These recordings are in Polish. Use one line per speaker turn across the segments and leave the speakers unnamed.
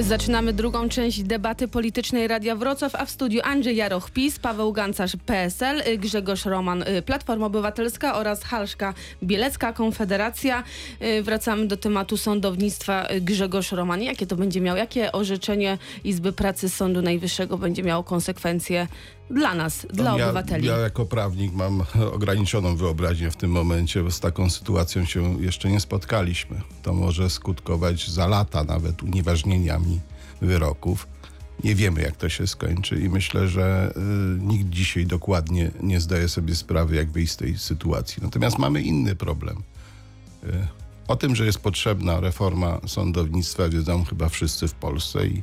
Zaczynamy drugą część debaty politycznej Radia Wrocław, a w studiu Andrzej Jaroch PiS, Paweł Gancarz PSL, Grzegorz Roman y, Platforma Obywatelska oraz Halszka Bielecka Konfederacja. Y, Wracamy do tematu sądownictwa. Y, Grzegorz Roman, jakie to będzie miało, jakie orzeczenie Izby Pracy Sądu Najwyższego będzie miało konsekwencje dla nas, dla
ja,
obywateli?
Ja jako prawnik mam ograniczoną wyobraźnię w tym momencie, bo z taką sytuacją się jeszcze nie spotkaliśmy. To może skutkować za lata nawet unieważnieniami wyroków. Nie wiemy, jak to się skończy i myślę, że y, nikt dzisiaj dokładnie nie zdaje sobie sprawy, jak wyjść z tej sytuacji. Natomiast mamy inny problem. Y, o tym, że jest potrzebna reforma sądownictwa, wiedzą chyba wszyscy w Polsce i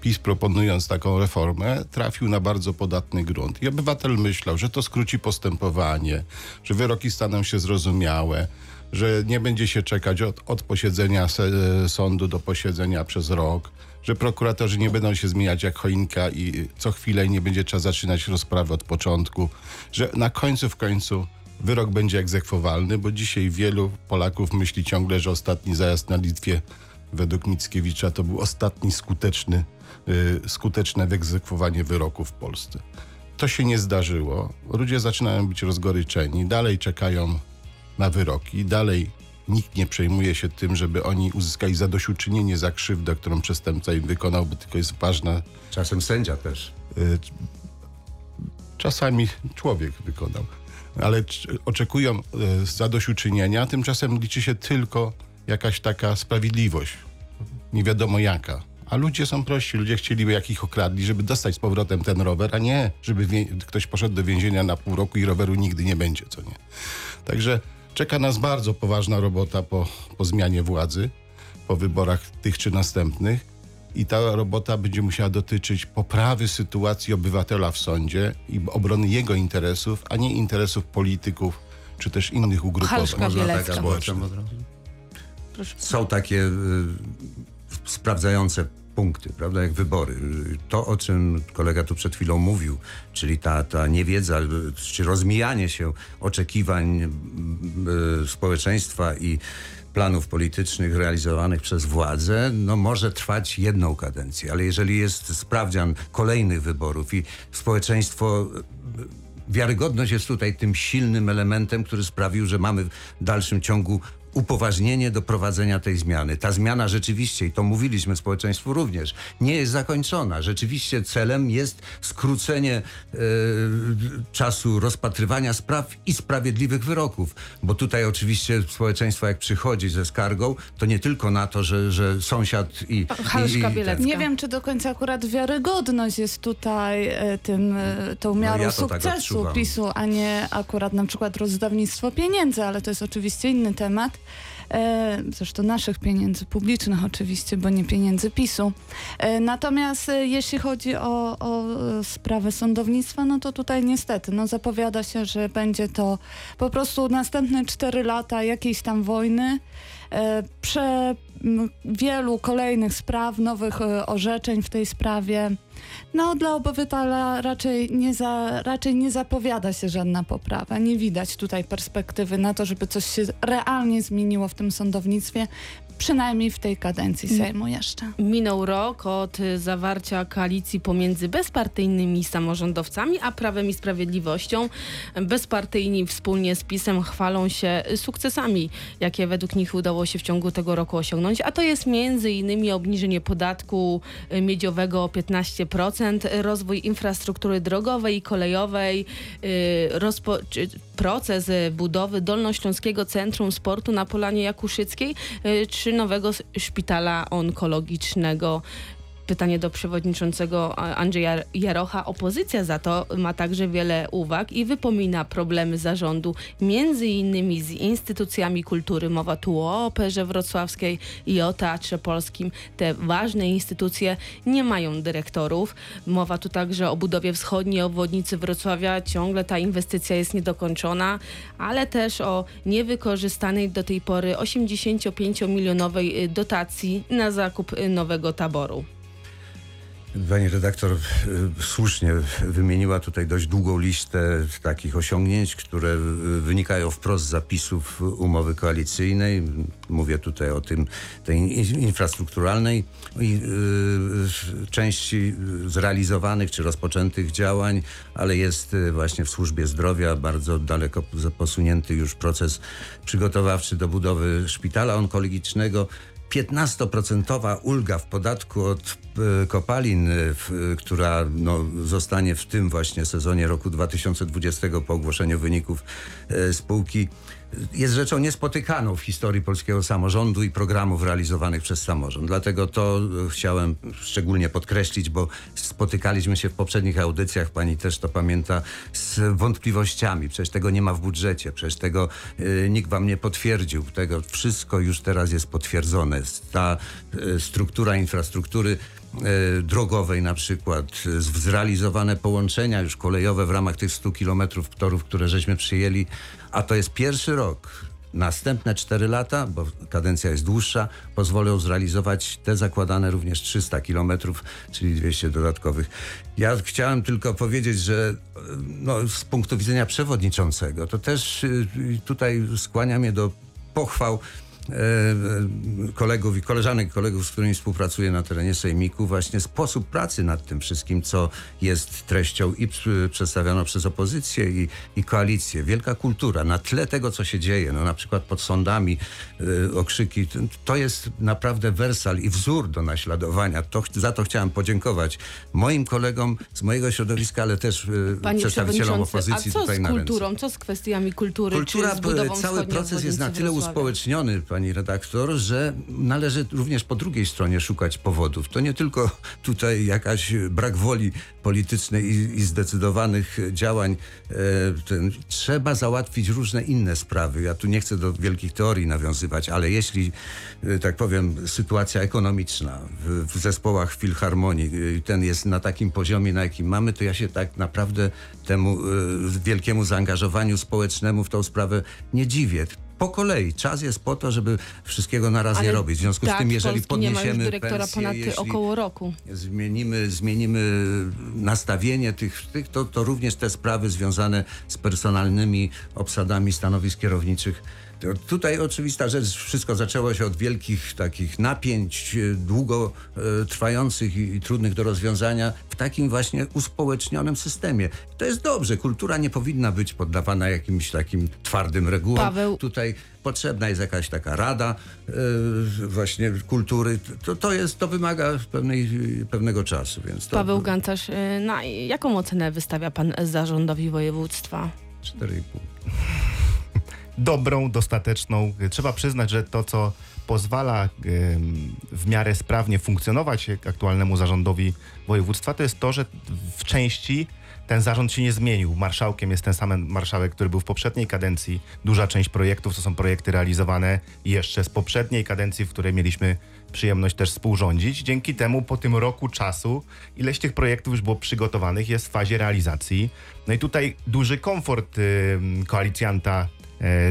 PiS proponując taką reformę trafił na bardzo podatny grunt. I obywatel myślał, że to skróci postępowanie, że wyroki staną się zrozumiałe, że nie będzie się czekać od, od posiedzenia se, sądu do posiedzenia przez rok, że prokuratorzy nie będą się zmieniać jak choinka i co chwilę nie będzie trzeba zaczynać rozprawy od początku, że na końcu w końcu wyrok będzie egzekwowalny, bo dzisiaj wielu Polaków myśli ciągle, że ostatni zajazd na Litwie według Mickiewicza to był ostatni skuteczny, y, skuteczne wyegzekwowanie wyroku w Polsce. To się nie zdarzyło. Ludzie zaczynają być rozgoryczeni, dalej czekają na wyroki, dalej nikt nie przejmuje się tym, żeby oni uzyskali zadośćuczynienie za krzywdę, którą przestępca im wykonał, bo tylko jest ważna
Czasem sędzia też.
y, czasami człowiek wykonał, ale oczekują y, zadośćuczynienia, tymczasem liczy się tylko jakaś taka sprawiedliwość, nie wiadomo jaka. A ludzie są prości, ludzie chcieliby jak ich okradli, żeby dostać z powrotem ten rower, a nie, żeby wie- ktoś poszedł do więzienia na pół roku i roweru nigdy nie będzie, co nie. Także czeka nas bardzo poważna robota po, po zmianie władzy, po wyborach tych czy następnych. I ta robota będzie musiała dotyczyć poprawy sytuacji obywatela w sądzie i obrony jego interesów, a nie interesów polityków czy też innych ugrupowań.
Halszka
Można tak
Bielecka.
Społeczne.
Proszę.
Są takie y, sprawdzające punkty, prawda, jak wybory. To, o czym kolega tu przed chwilą mówił, czyli ta, ta niewiedza, czy rozmijanie się oczekiwań y, społeczeństwa i planów politycznych realizowanych przez władzę, no może trwać jedną kadencję, ale jeżeli jest sprawdzian kolejnych wyborów i społeczeństwo y, wiarygodność jest tutaj tym silnym elementem, który sprawił, że mamy w dalszym ciągu upoważnienie do prowadzenia tej zmiany. Ta zmiana rzeczywiście, i to mówiliśmy społeczeństwu również, nie jest zakończona. Rzeczywiście celem jest skrócenie e, czasu rozpatrywania spraw i sprawiedliwych wyroków. Bo tutaj oczywiście społeczeństwo jak przychodzi ze skargą, to nie tylko na to, że, że sąsiad i...
Halszka
i, i
Bielecka.
Nie wiem, czy do końca akurat wiarygodność jest tutaj e, tym, e, tą miarą
ja to tak
sukcesu
odczuwam.
PiSu, a nie akurat na przykład rozdawnictwo pieniędzy, ale to jest oczywiście inny temat. E, zresztą naszych pieniędzy publicznych oczywiście, bo nie pieniędzy PiSu. E, natomiast e, jeśli chodzi o, o sprawę sądownictwa, no to tutaj niestety no zapowiada się, że będzie to po prostu następne cztery lata jakiejś tam wojny, prze wielu kolejnych spraw, nowych e, orzeczeń w tej sprawie. No, dla obywatela raczej nie, za, raczej nie zapowiada się żadna poprawa. Nie widać tutaj perspektywy na to, żeby coś się realnie zmieniło w tym sądownictwie, przynajmniej w tej kadencji Sejmu jeszcze.
Minął rok od y, zawarcia koalicji pomiędzy bezpartyjnymi samorządowcami a Prawem i Sprawiedliwością. Bezpartyjni wspólnie z PiSem chwalą się sukcesami, jakie według nich udało się w ciągu tego roku osiągnąć, a to jest między innymi obniżenie podatku y, miedziowego o 15%, rozwój infrastruktury drogowej i kolejowej, y, rozpo, proces y, budowy Dolnośląskiego Centrum Sportu na Polanie Jakuszyckiej, y, czy nowego szpitala onkologicznego. Pytanie do przewodniczącego Andrzeja Jarocha. Opozycja za to ma także wiele uwag i wypomina problemy zarządu, między innymi z instytucjami kultury. Mowa tu o Operze Wrocławskiej i o Teatrze Polskim. Te ważne instytucje nie mają dyrektorów. Mowa tu także o budowie wschodniej obwodnicy Wrocławia. Ciągle ta inwestycja jest niedokończona, ale też o niewykorzystanej do tej pory 85-milionowej y, dotacji na zakup y, nowego taboru.
Pani redaktor słusznie wymieniła tutaj dość długą listę takich osiągnięć, które wynikają wprost z zapisów umowy koalicyjnej. Mówię tutaj o tym tej in- infrastrukturalnej y, części zrealizowanych czy rozpoczętych działań, ale jest y, właśnie w służbie zdrowia bardzo daleko posunięty już proces przygotowawczy do budowy szpitala onkologicznego. 15% ulga w podatku od e, kopalin, e, w, która no, zostanie w tym właśnie sezonie roku 2020 po ogłoszeniu wyników spółki jest rzeczą niespotykaną w historii polskiego samorządu i programów realizowanych przez samorząd. Dlatego to e, chciałem szczególnie podkreślić, bo spotykaliśmy się w poprzednich audycjach, pani też to pamięta, z wątpliwościami. Przecież tego nie ma w budżecie, przecież tego e, nikt wam nie potwierdził. Tego wszystko już teraz jest potwierdzone. Ta e, struktura infrastruktury drogowej na przykład, e, zrealizowane połączenia już kolejowe w ramach tych 100 kilometrów torów, które żeśmy przyjęli, a to jest pierwszy rok. Następne 4 lata, bo kadencja jest dłuższa, pozwolą zrealizować te zakładane również 300 kilometrów, czyli 200 dodatkowych. Ja chciałem tylko powiedzieć, że e, no, z punktu widzenia przewodniczącego, to też tutaj skłania mnie do pochwał e, e, kolegów i koleżanek, kolegów, z którymi współpracuję na terenie Sejmiku, właśnie sposób pracy nad tym wszystkim, co jest treścią i przedstawioną przez opozycję i, i koalicję. Wielka kultura na tle tego, co się dzieje, no na przykład pod sądami e, okrzyki, to, jest naprawdę wersal i wzór do naśladowania. To, za to chciałem podziękować moim kolegom z mojego środowiska, ale też e,
Panie
przedstawicielom
Przewodniczący, a
opozycji
co
tutaj
z kulturą, co z kwestiami kultury,
Kultura, cały proces jest na tyle uspołeczniony, pani redaktor, że należy również po drugiej stronie szukać powodów. To nie tylko tutaj jakaś brak woli politycznej i, i zdecydowanych działań. E, ten, trzeba załatwić różne inne sprawy. Ja tu nie chcę do wielkich teorii nawiązywać, ale jeśli, e, tak powiem, sytuacja ekonomiczna w, w zespołach filharmonii, e, ten jest na takim poziomie, na jakim mamy, to ja się tak naprawdę temu e, wielkiemu zaangażowaniu społecznemu w tą sprawę nie dziwię. Po kolei. Czas jest po to, żeby wszystkiego naraz nie
Ale
robić. W związku z
tak,
tym, jeżeli
Polski nie ma
podniesiemy
dyrektora
pensje,
ponad
jeśli
około roku.
zmienimy, zmienimy nastawienie tych, tych to, to również te sprawy związane z personalnymi obsadami stanowisk kierowniczych. To Tutaj oczywista rzecz, wszystko zaczęło się od wielkich takich napięć, e, długo e, trwających i, trudnych do rozwiązania w takim właśnie uspołecznionym systemie. To jest dobrze. Kultura nie powinna być poddawana jakimś takim twardym regułom.
Paweł-
Tutaj potrzebna jest jakaś taka rada e, właśnie kultury. To, to jest, to wymaga pewnej, pewnego czasu, więc to
Paweł Gancarz, y, na jaką ocenę wystawia pan zarządowi województwa?
4,5.
Dobrą, dostateczną. Trzeba przyznać, że to, co pozwala w miarę sprawnie funkcjonować aktualnemu zarządowi województwa, to jest to, że w części ten zarząd się nie zmienił. Marszałkiem jest ten sam marszałek, który był w poprzedniej kadencji. Duża część projektów to są projekty realizowane jeszcze z poprzedniej kadencji, w której mieliśmy przyjemność też współrządzić. Dzięki temu po tym roku czasu ileś tych projektów już było przygotowanych, jest w fazie realizacji. No i tutaj duży komfort koalicjanta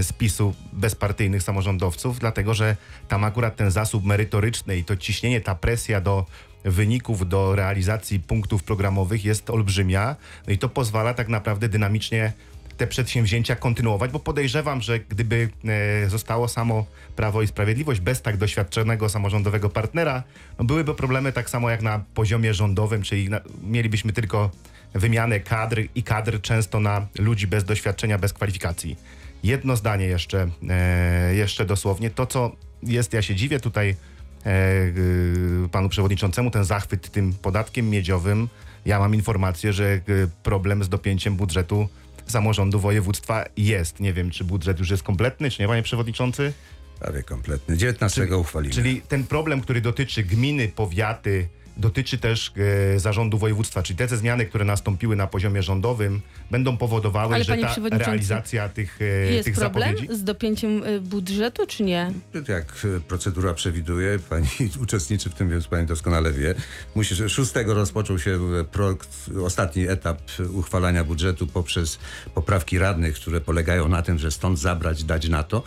z PiSu bezpartyjnych samorządowców, dlatego że tam akurat ten zasób merytoryczny i to ciśnienie, ta presja do wyników, do realizacji punktów programowych jest olbrzymia. No i to pozwala tak naprawdę dynamicznie te przedsięwzięcia kontynuować, bo podejrzewam, że gdyby e, zostało samo Prawo i Sprawiedliwość bez tak doświadczonego samorządowego partnera, no byłyby problemy tak samo jak na poziomie rządowym, czyli na, mielibyśmy tylko wymianę kadr i kadr często na ludzi bez doświadczenia, bez kwalifikacji. Jedno zdanie jeszcze, e, jeszcze dosłownie. To, co jest, ja się dziwię tutaj e, y, panu przewodniczącemu, ten zachwyt tym podatkiem miedziowym. Ja mam informację, że problem z dopięciem budżetu samorządu województwa jest. Nie wiem, czy budżet już jest kompletny, czy nie, panie przewodniczący?
Prawie kompletny. 19 uchwalimy.
Czyli ten problem, który dotyczy gminy, powiaty, dotyczy też e, zarządu województwa, czyli te zmiany, które nastąpiły na poziomie rządowym, będą powodowały,
Ale
że ta realizacja tych, e,
Jest
tych
problem
zapowiedzi...
z dopięciem y, budżetu, czy nie?
Jak e, procedura przewiduje, pani uczestniczy w tym, więc pani doskonale wie. Musi, że 6 rozpoczął się e, pro, ostatni etap uchwalania budżetu poprzez poprawki radnych, które polegają na tym, że stąd zabrać, dać na to.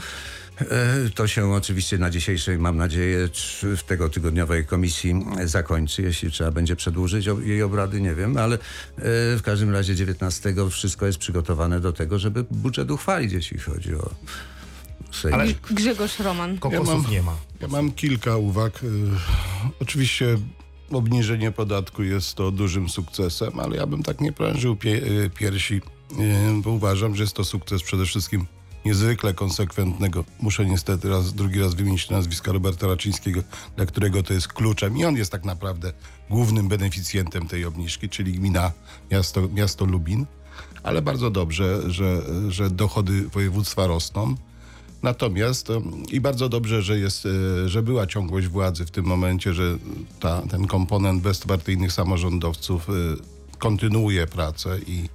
E, To się oczywiście na dzisiejszej, mam nadzieję, czy w tego tygodniowej komisji zakończy. Jeśli trzeba będzie przedłużyć jej obrady, nie wiem, ale e, w każdym razie 19 wszystko jest przygotowane do tego, żeby budżet uchwalić, jeśli chodzi o Sejm.
Ale-
Grzegorz Roman.
Kokosów
Ja mam-
nie ma.
Ja mam kilka uwag. Y, Oczywiście obniżenie podatku jest to dużym sukcesem, ale ja bym tak nie prężył pie, piersi, bo uważam, że jest to sukces przede wszystkim niezwykle konsekwentnego. Muszę niestety raz, drugi raz wymienić nazwiska Roberta Raczyńskiego, dla którego to jest kluczem i on jest tak naprawdę głównym beneficjentem tej obniżki, czyli gmina, miasto, miasto Lubin. Ale bardzo dobrze, że, że dochody województwa rosną. Natomiast i bardzo dobrze, że, jest, e, że była ciągłość władzy w tym momencie, że ta, ten komponent bezpartyjnych samorządowców e, kontynuuje pracę i,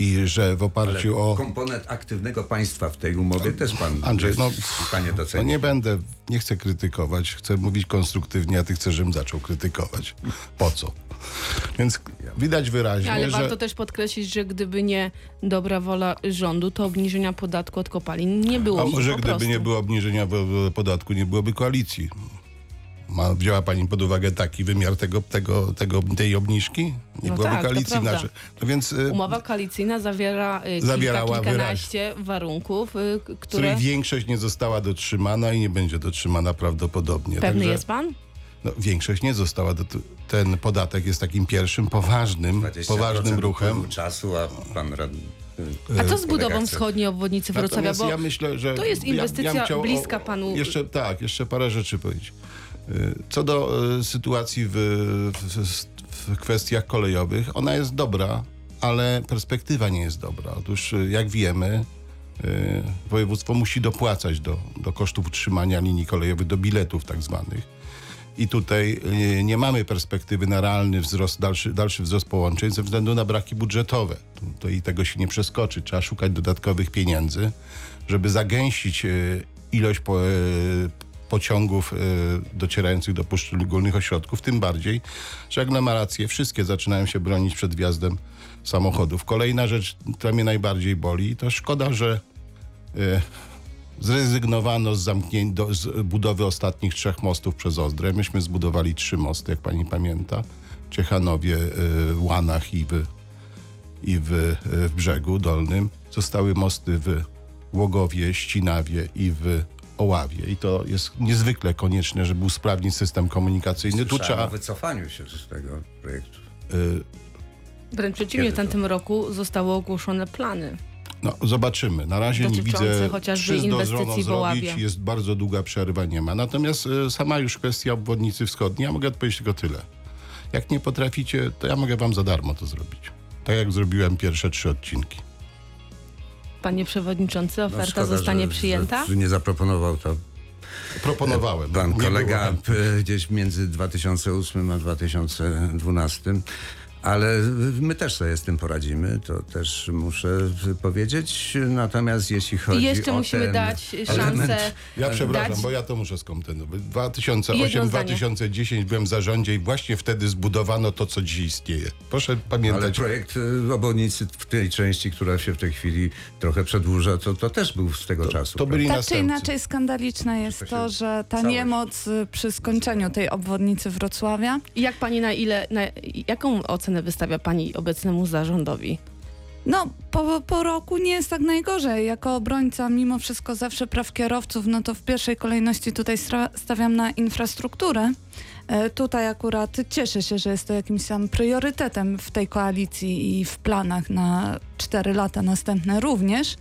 i że w
Ale
oparciu o.
komponent aktywnego państwa w tej umowie też pan
Andrzej,
jest
no,
w stanie
No nie będę, nie chcę krytykować, chcę mówić konstruktywnie, a ty chcesz, żebym zaczął krytykować. Po co? Więc widać wyraźnie,
Ale
że...
warto też podkreślić, że gdyby nie dobra wola rządu, to obniżenia podatku od kopalin nie
A
byłoby
może
po
gdyby
prostu.
nie było obniżenia podatku, nie byłoby koalicji. Ma, wzięła pani pod uwagę taki wymiar tego, tego, tego, tej obniżki? Nie
No
byłoby
tak,
koalicji naszej. No więc y,
Umowa koalicyjna zawiera y,
Zawierała
kilka, kilkanaście warunków, y, k-
której
które...
większość nie została dotrzymana i nie będzie dotrzymana prawdopodobnie.
Pewny
Także,
jest pan?
no, większość nie została. Do, ten podatek jest takim pierwszym poważnym,
20%
poważnym ruchem.
czasu, a pan rad...
A co z budową wschodniej obwodnicy Wrocławia?
Natomiast
Bo
ja myślę, że
to jest
ja- ja
inwestycja
chciał
bliska panu.
Jeszcze tak, jeszcze parę rzeczy powiedzieć. Y, Co do y, sytuacji w, w, w kwestiach kolejowych, ona jest dobra, ale perspektywa nie jest dobra. Otóż, y, jak wiemy, województwo musi dopłacać do, do kosztów utrzymania linii kolejowych, do biletów tak zwanych. I tutaj y, nie mamy perspektywy na realny wzrost, dalszy, dalszy wzrost połączeń ze względu na braki budżetowe. I tego się nie przeskoczy. Trzeba szukać dodatkowych pieniędzy, żeby zagęścić ilość po, pociągów y, docierających do poszczególnych ośrodków. Tym bardziej, że aglomeracje wszystkie zaczynają się bronić przed wjazdem samochodów. Kolejna rzecz, która mnie najbardziej boli, to szkoda, że y, zrezygnowano z, do, z budowy ostatnich trzech mostów przez Ozdrę. Myśmy zbudowali trzy mosty, jak pani pamięta. Ciechanowie, y, Łanach i, w, i w, w Brzegu Dolnym. Zostały mosty w Łogowie, Ścinawie i w Oławie. I to jest niezwykle konieczne, żeby usprawnić system komunikacyjny. Tu trzeba...
o wycofaniu się z tego projektu.
Y,
Wręcz przeciwnie,
Kiedy
w
to?
tamtym roku zostały ogłoszone plany.
No, zobaczymy. Na razie nie widzę,
chociażby
czy
inwestycji w
zrobić. Jest bardzo długa przerwa, nie ma. Natomiast e, sama już kwestia obwodnicy wschodniej, ja mogę odpowiedzieć tylko tyle. Jak nie potraficie, to ja mogę wam za darmo to zrobić. Tak jak zrobiłem pierwsze trzy odcinki.
Panie przewodniczący,
No,
oferta
szkoda,
zostanie
że-
przyjęta?
Że nie zaproponował to
Proponowałem.
pan kolega
było
p- gdzieś między 2008 a 2012. Ale my też sobie z tym poradzimy, to też muszę powiedzieć. Natomiast jeśli
I
chodzi
jeszcze
o
musimy
ten
dać
element-
szansę
Ja przepraszam,
dać...
bo ja to muszę
zdanie.
2008-2010 byłem w zarządzie i właśnie wtedy zbudowano to, co dziś istnieje. Proszę
Ale
pamiętać.
projekt y, obwodnicy w tej części, która się w tej chwili trochę przedłuża, to, to też był z tego czasu.
to byli?
Tak czy
następcy.
inaczej skandaliczne jest
To się
to, że ta
całość-
niemoc y, przy skończeniu tej obwodnicy Wrocławia
Jak pani na ile, na, jaką ocenę wystawia pani obecnemu zarządowi?
No, po, po roku nie jest tak najgorzej. Jako obrońca mimo wszystko zawsze praw kierowców, no to w pierwszej kolejności tutaj stawiam na infrastrukturę. E, tutaj akurat cieszę się, że jest to jakimś tam priorytetem w tej koalicji i w planach na cztery lata następne również.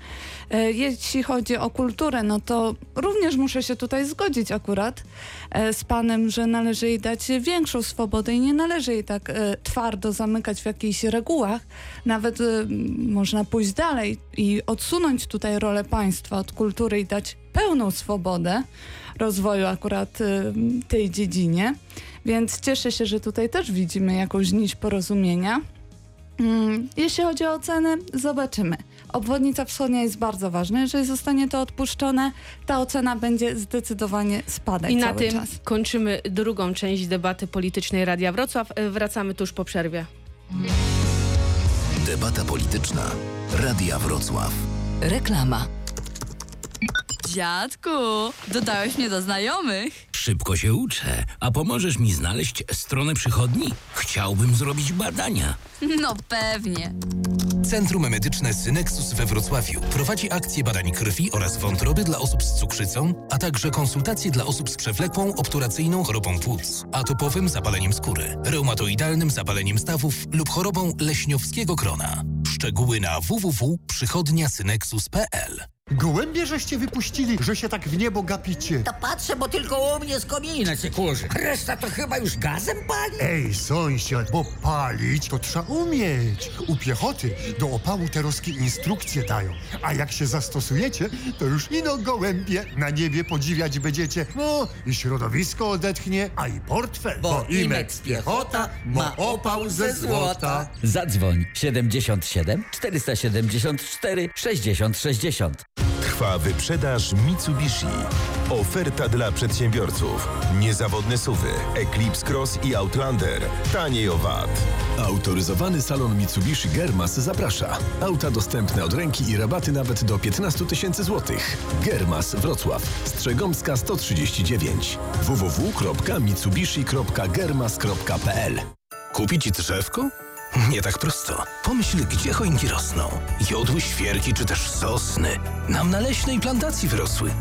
E, jeśli chodzi o kulturę, no to również muszę się tutaj zgodzić akurat e, z panem, że należy jej dać większą swobodę i nie należy jej tak twardo zamykać w jakichś regułach. Nawet można pójść dalej i odsunąć tutaj rolę państwa od kultury i dać pełną swobodę rozwoju akurat e, tej dziedzinie. Więc cieszę się, że tutaj też widzimy jakąś nić porozumienia. Mm, Jeśli chodzi o ocenę, zobaczymy. Obwodnica wschodnia jest bardzo ważna. Jeżeli zostanie to odpuszczone, ta ocena będzie zdecydowanie spadać
I na tym
czas.
kończymy drugą część debaty politycznej Radia Wrocław. E, Wracamy tuż po przerwie.
Debata polityczna. Radia Wrocław.
Reklama.
Dziadku, dodałeś mnie do znajomych.
Szybko się uczę. A pomożesz mi znaleźć stronę przychodni? Chciałbym zrobić badania.
No pewnie.
Centrum Medyczne Synexus we Wrocławiu prowadzi akcję badań krwi oraz wątroby dla osób z cukrzycą, a także konsultacje dla osób z przewlekłą obturacyjną chorobą płuc, atopowym zapaleniem skóry, reumatoidalnym zapaleniem stawów lub chorobą leśniowskiego krona. Szczegóły na www.przychodniasynexus.pl
Gołębie żeście wypuścili, że się tak w niebo gapicie.
To patrzę, bo tylko u mnie z komina się kurzy. Reszta to chyba już gazem pali.
Ej, sąsiad, bo palić to trzeba umieć. U piechoty do opału te ruskie instrukcje dają. A jak się zastosujecie, to już ino gołębie na niebie podziwiać będziecie. No i środowisko odetchnie, a i portfel.
Bo Imex Piechota ma opał ze złota.
Zadzwoń 77 474 60 60.
Trwa wyprzedaż Mitsubishi. Oferta dla przedsiębiorców. Niezawodne suwy, Eclipse Cross i Outlander. Taniej o VAT.
Autoryzowany salon Mitsubishi Germas zaprasza. Auta dostępne od ręki i rabaty nawet do 15 tysięcy złotych. Germas Wrocław. Strzegomska 139. www.mitsubishi.germas.pl
Kupić drzewko? Nie tak prosto. Pomyśl, gdzie choinki rosną. Jodły, świerki czy też sosny. Nam na leśnej plantacji wyrosły.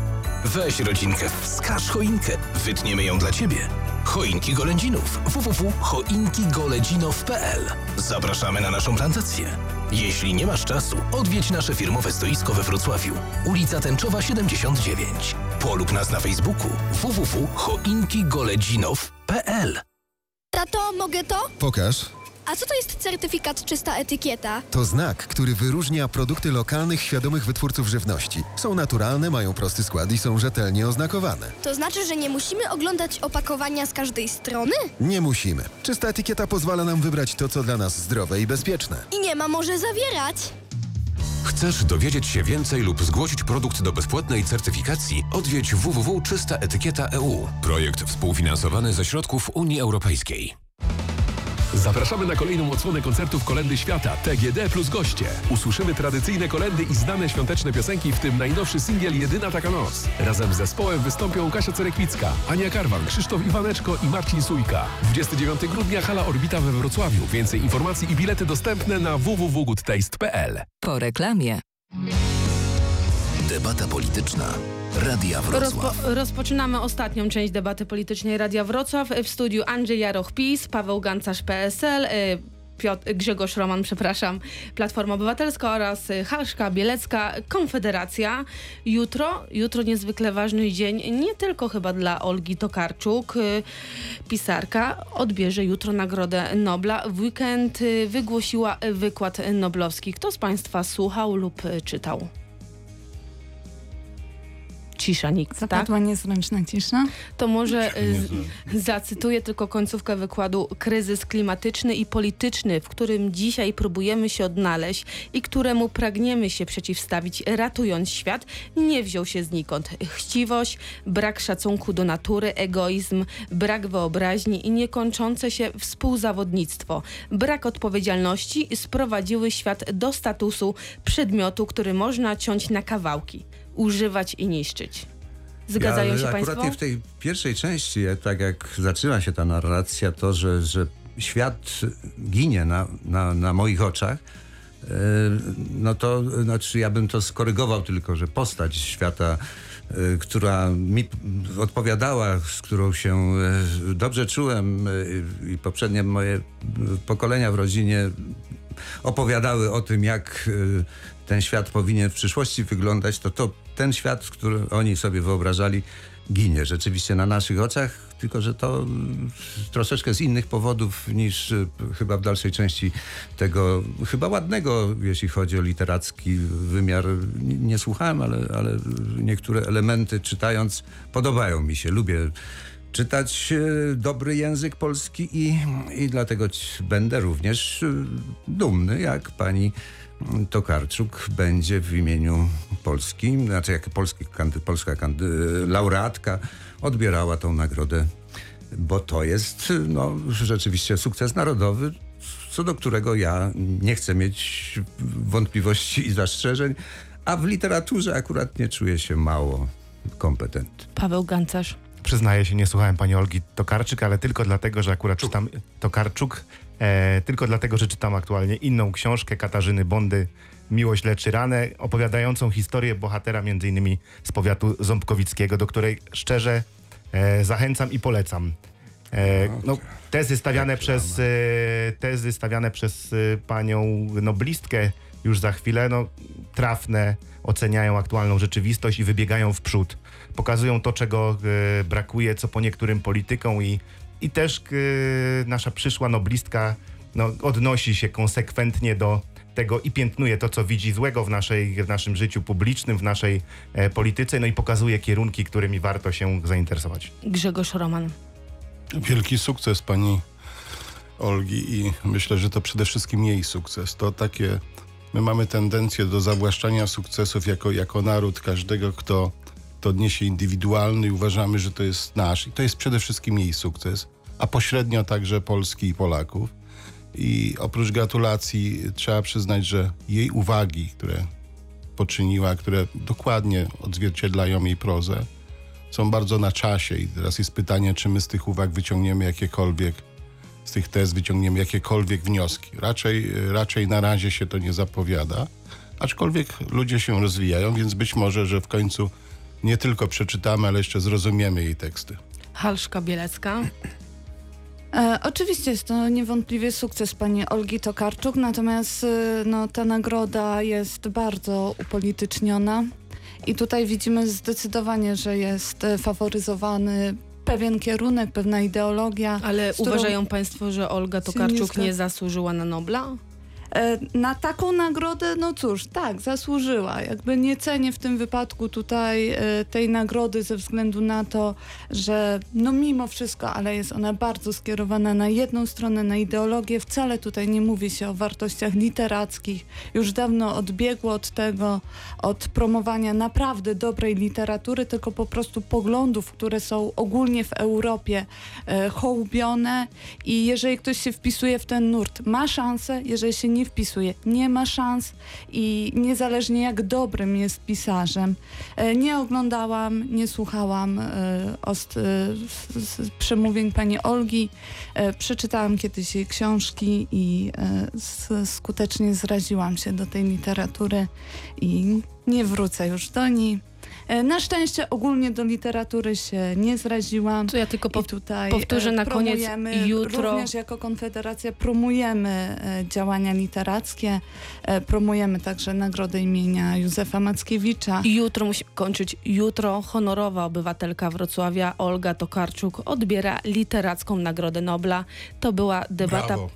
Weź rodzinkę, wskaż choinkę. Wytniemy ją dla Ciebie. Choinki Golędzinów. www.choinkigoledzinów.pl Zapraszamy na naszą plantację. Jeśli nie masz czasu, odwiedź nasze firmowe stoisko we Wrocławiu. Ulica Tęczowa 79. Polub nas na Facebooku www.choinkigoledzinów.pl
Tato, mogę to?
Pokaż.
A co to jest certyfikat czysta etykieta?
To znak, który wyróżnia produkty lokalnych, świadomych wytwórców żywności. Są naturalne, mają prosty skład i są rzetelnie oznakowane.
To znaczy, że nie musimy oglądać opakowania z każdej strony?
Nie musimy. Czysta etykieta pozwala nam wybrać to, co dla nas zdrowe i bezpieczne.
I nie ma może zawierać.
Chcesz dowiedzieć się więcej lub zgłosić produkt do bezpłatnej certyfikacji? Odwiedź www.czystaetykieta.eu. Projekt współfinansowany ze środków Unii Europejskiej.
Zapraszamy na kolejną odsłonę koncertów Kolendy Świata TGD plus goście. Usłyszymy tradycyjne kolendy i znane świąteczne piosenki, w tym najnowszy singiel Jedyna taka noc. Razem z zespołem wystąpią Kasia Cerekwicka, Ania Karwan, Krzysztof Iwaneczko i Marcin Sujka. 29 grudnia Hala Orbita we Wrocławiu. Więcej informacji i bilety dostępne na www.goodtaste.pl.
Po reklamie.
Debata polityczna. Radia Wrocław.
Rozpo, rozpoczynamy ostatnią część debaty politycznej Radia Wrocław. W studiu Andrzej Jaroch PiS, Paweł Gancarz PSL, y, Piotr, Grzegorz Roman, przepraszam, Platforma Obywatelska oraz y, Halszka Bielecka, Konfederacja. Jutro, jutro niezwykle ważny dzień, nie tylko chyba dla Olgi Tokarczuk, y, pisarka, odbierze jutro Nagrodę Nobla. W weekend wygłosiła wykład noblowski. Kto z Państwa słuchał lub czytał? Cisza, nikt, tak?
Zapadła niezręczna cisza.
To może y, z, zacytuję tylko końcówkę wykładu. Kryzys klimatyczny i polityczny, w którym dzisiaj próbujemy się odnaleźć i któremu pragniemy się przeciwstawić, ratując świat, nie wziął się znikąd. Chciwość, brak szacunku do natury, egoizm, brak wyobraźni i niekończące się współzawodnictwo, brak odpowiedzialności sprowadziły świat do statusu przedmiotu, który można ciąć na kawałki, używać i niszczyć. Zgadzają
ja,
się
akurat
Państwo?
w tej pierwszej części, tak jak zaczyna się ta narracja, to, że, że świat ginie na, na, na moich oczach, e, no to znaczy ja bym to skorygował tylko, że postać świata, e, która mi odpowiadała, z którą się e, dobrze czułem e, i poprzednie moje pokolenia w rodzinie opowiadały o tym, jak e, ten świat powinien w przyszłości wyglądać, to to ten świat, który oni sobie wyobrażali, ginie rzeczywiście na naszych oczach, tylko że to mm, troszeczkę z innych powodów niż y, chyba w dalszej części tego chyba ładnego, jeśli chodzi o literacki wymiar. Nie, słuchałem, ale, ale niektóre elementy czytając podobają mi się. Lubię czytać y, dobry język polski i, i dlatego będę również y, dumny, jak pani Tokarczuk będzie w imieniu Polski, znaczy jak polski, kandy, polska kandy, laureatka odbierała tą nagrodę, bo to jest no, rzeczywiście sukces narodowy, co do którego ja nie chcę mieć wątpliwości i zastrzeżeń, a w literaturze akurat nie czuję się mało kompetentny.
Paweł Gancarz.
Przyznaję się, nie słuchałem pani Olgi Tokarczyk, ale tylko dlatego, że akurat czytam Tokarczuk, e, tylko dlatego, że czytam aktualnie inną książkę Katarzyny Bondy Miłość leczy ranę, opowiadającą historię bohatera innymi z powiatu ząbkowickiego, do której szczerze e, zachęcam i polecam. E, no, tezy stawiane przez, e, tezy stawiane przez e, panią noblistkę już za chwilę, no, trafne, oceniają aktualną rzeczywistość i wybiegają w przód. Pokazują to, czego e, brakuje, co po niektórym politykom i, i też e, nasza przyszła noblistka no, odnosi się konsekwentnie do tego i piętnuje to, co widzi złego w, naszej, w naszym życiu publicznym, w naszej e, polityce, no i pokazuje kierunki, którymi warto się zainteresować.
Grzegorz Roman.
Wielki sukces pani Olgi i myślę, że to przede wszystkim jej sukces. To takie, my mamy tendencję do zawłaszczania sukcesów jako, jako naród każdego, kto to odniesie indywidualny i uważamy, że to jest nasz. I to jest przede wszystkim jej sukces, a pośrednio także Polski i Polaków. I oprócz gratulacji trzeba przyznać, że jej uwagi, które poczyniła, które dokładnie odzwierciedlają jej prozę, są bardzo na czasie. I teraz jest pytanie, czy my z tych uwag wyciągniemy jakiekolwiek, z tych tez wyciągniemy jakiekolwiek wnioski. Raczej, raczej na razie się to nie zapowiada, aczkolwiek ludzie się rozwijają, więc być może, że w końcu nie tylko przeczytamy, ale jeszcze zrozumiemy jej teksty.
Halszka Bielecka.
E, oczywiście jest to niewątpliwie sukces pani Olgi Tokarczuk, natomiast e, no, ta nagroda jest bardzo upolityczniona i tutaj widzimy zdecydowanie, że jest e, faworyzowany pewien kierunek, pewna ideologia.
Ale
którą
uważają państwo, że Olga Tokarczuk
nie
zasłużyła na Nobla?
E, Na taką nagrodę, no cóż, tak, zasłużyła. Jakby nie cenię w tym wypadku tutaj e, tej nagrody ze względu na to, że no mimo wszystko, ale jest ona bardzo skierowana na jedną stronę, na ideologię. Wcale tutaj nie mówi się o wartościach literackich. Już dawno odbiegło od tego, od promowania naprawdę dobrej literatury, tylko po prostu poglądów, które są ogólnie w Europie e, hołubione i jeżeli ktoś się wpisuje w ten nurt, ma szansę, jeżeli się nie wpisuje, nie ma szans i niezależnie jak dobrym jest pisarzem. E, Nie oglądałam, nie słuchałam e, ost, e, przemówień pani Olgi. Przeczytałam kiedyś jej książki i skutecznie zraziłam się do tej literatury i nie wrócę już do niej. E, Na szczęście ogólnie do literatury się nie zraziłam.
To ja tylko
I tutaj
powtórzę
e,
na koniec, jutro-
Również jako Konfederacja promujemy e, działania literackie, promujemy także nagrodę imienia Józefa Mackiewicza.
Jutro musimy kończyć. Jutro honorowa obywatelka Wrocławia Olga Tokarczuk odbiera literacką Nagrodę Nobla. To była debata.
Brawo.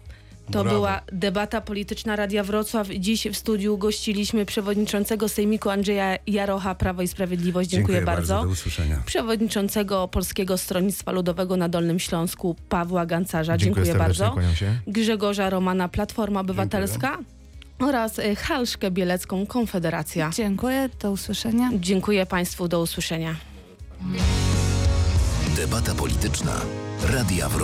To
Brawo.
była debata polityczna Radia Wrocław. Dziś w studiu gościliśmy przewodniczącego Sejmiku Andrzeja Jarocha, Prawo i Sprawiedliwość. Dziękuję, bardzo.
Do usłyszenia.
Przewodniczącego Polskiego Stronnictwa Ludowego na Dolnym Śląsku, Pawła Gancarza.
Dziękuję
Dziękuję, bardzo. Grzegorza Romana, Platforma Obywatelska. Oraz y, Halszkę Bielecką, Konfederacja.
Dziękuję, do usłyszenia.
Dziękuję Państwu, do usłyszenia.
Debata polityczna. Radia Wrocław.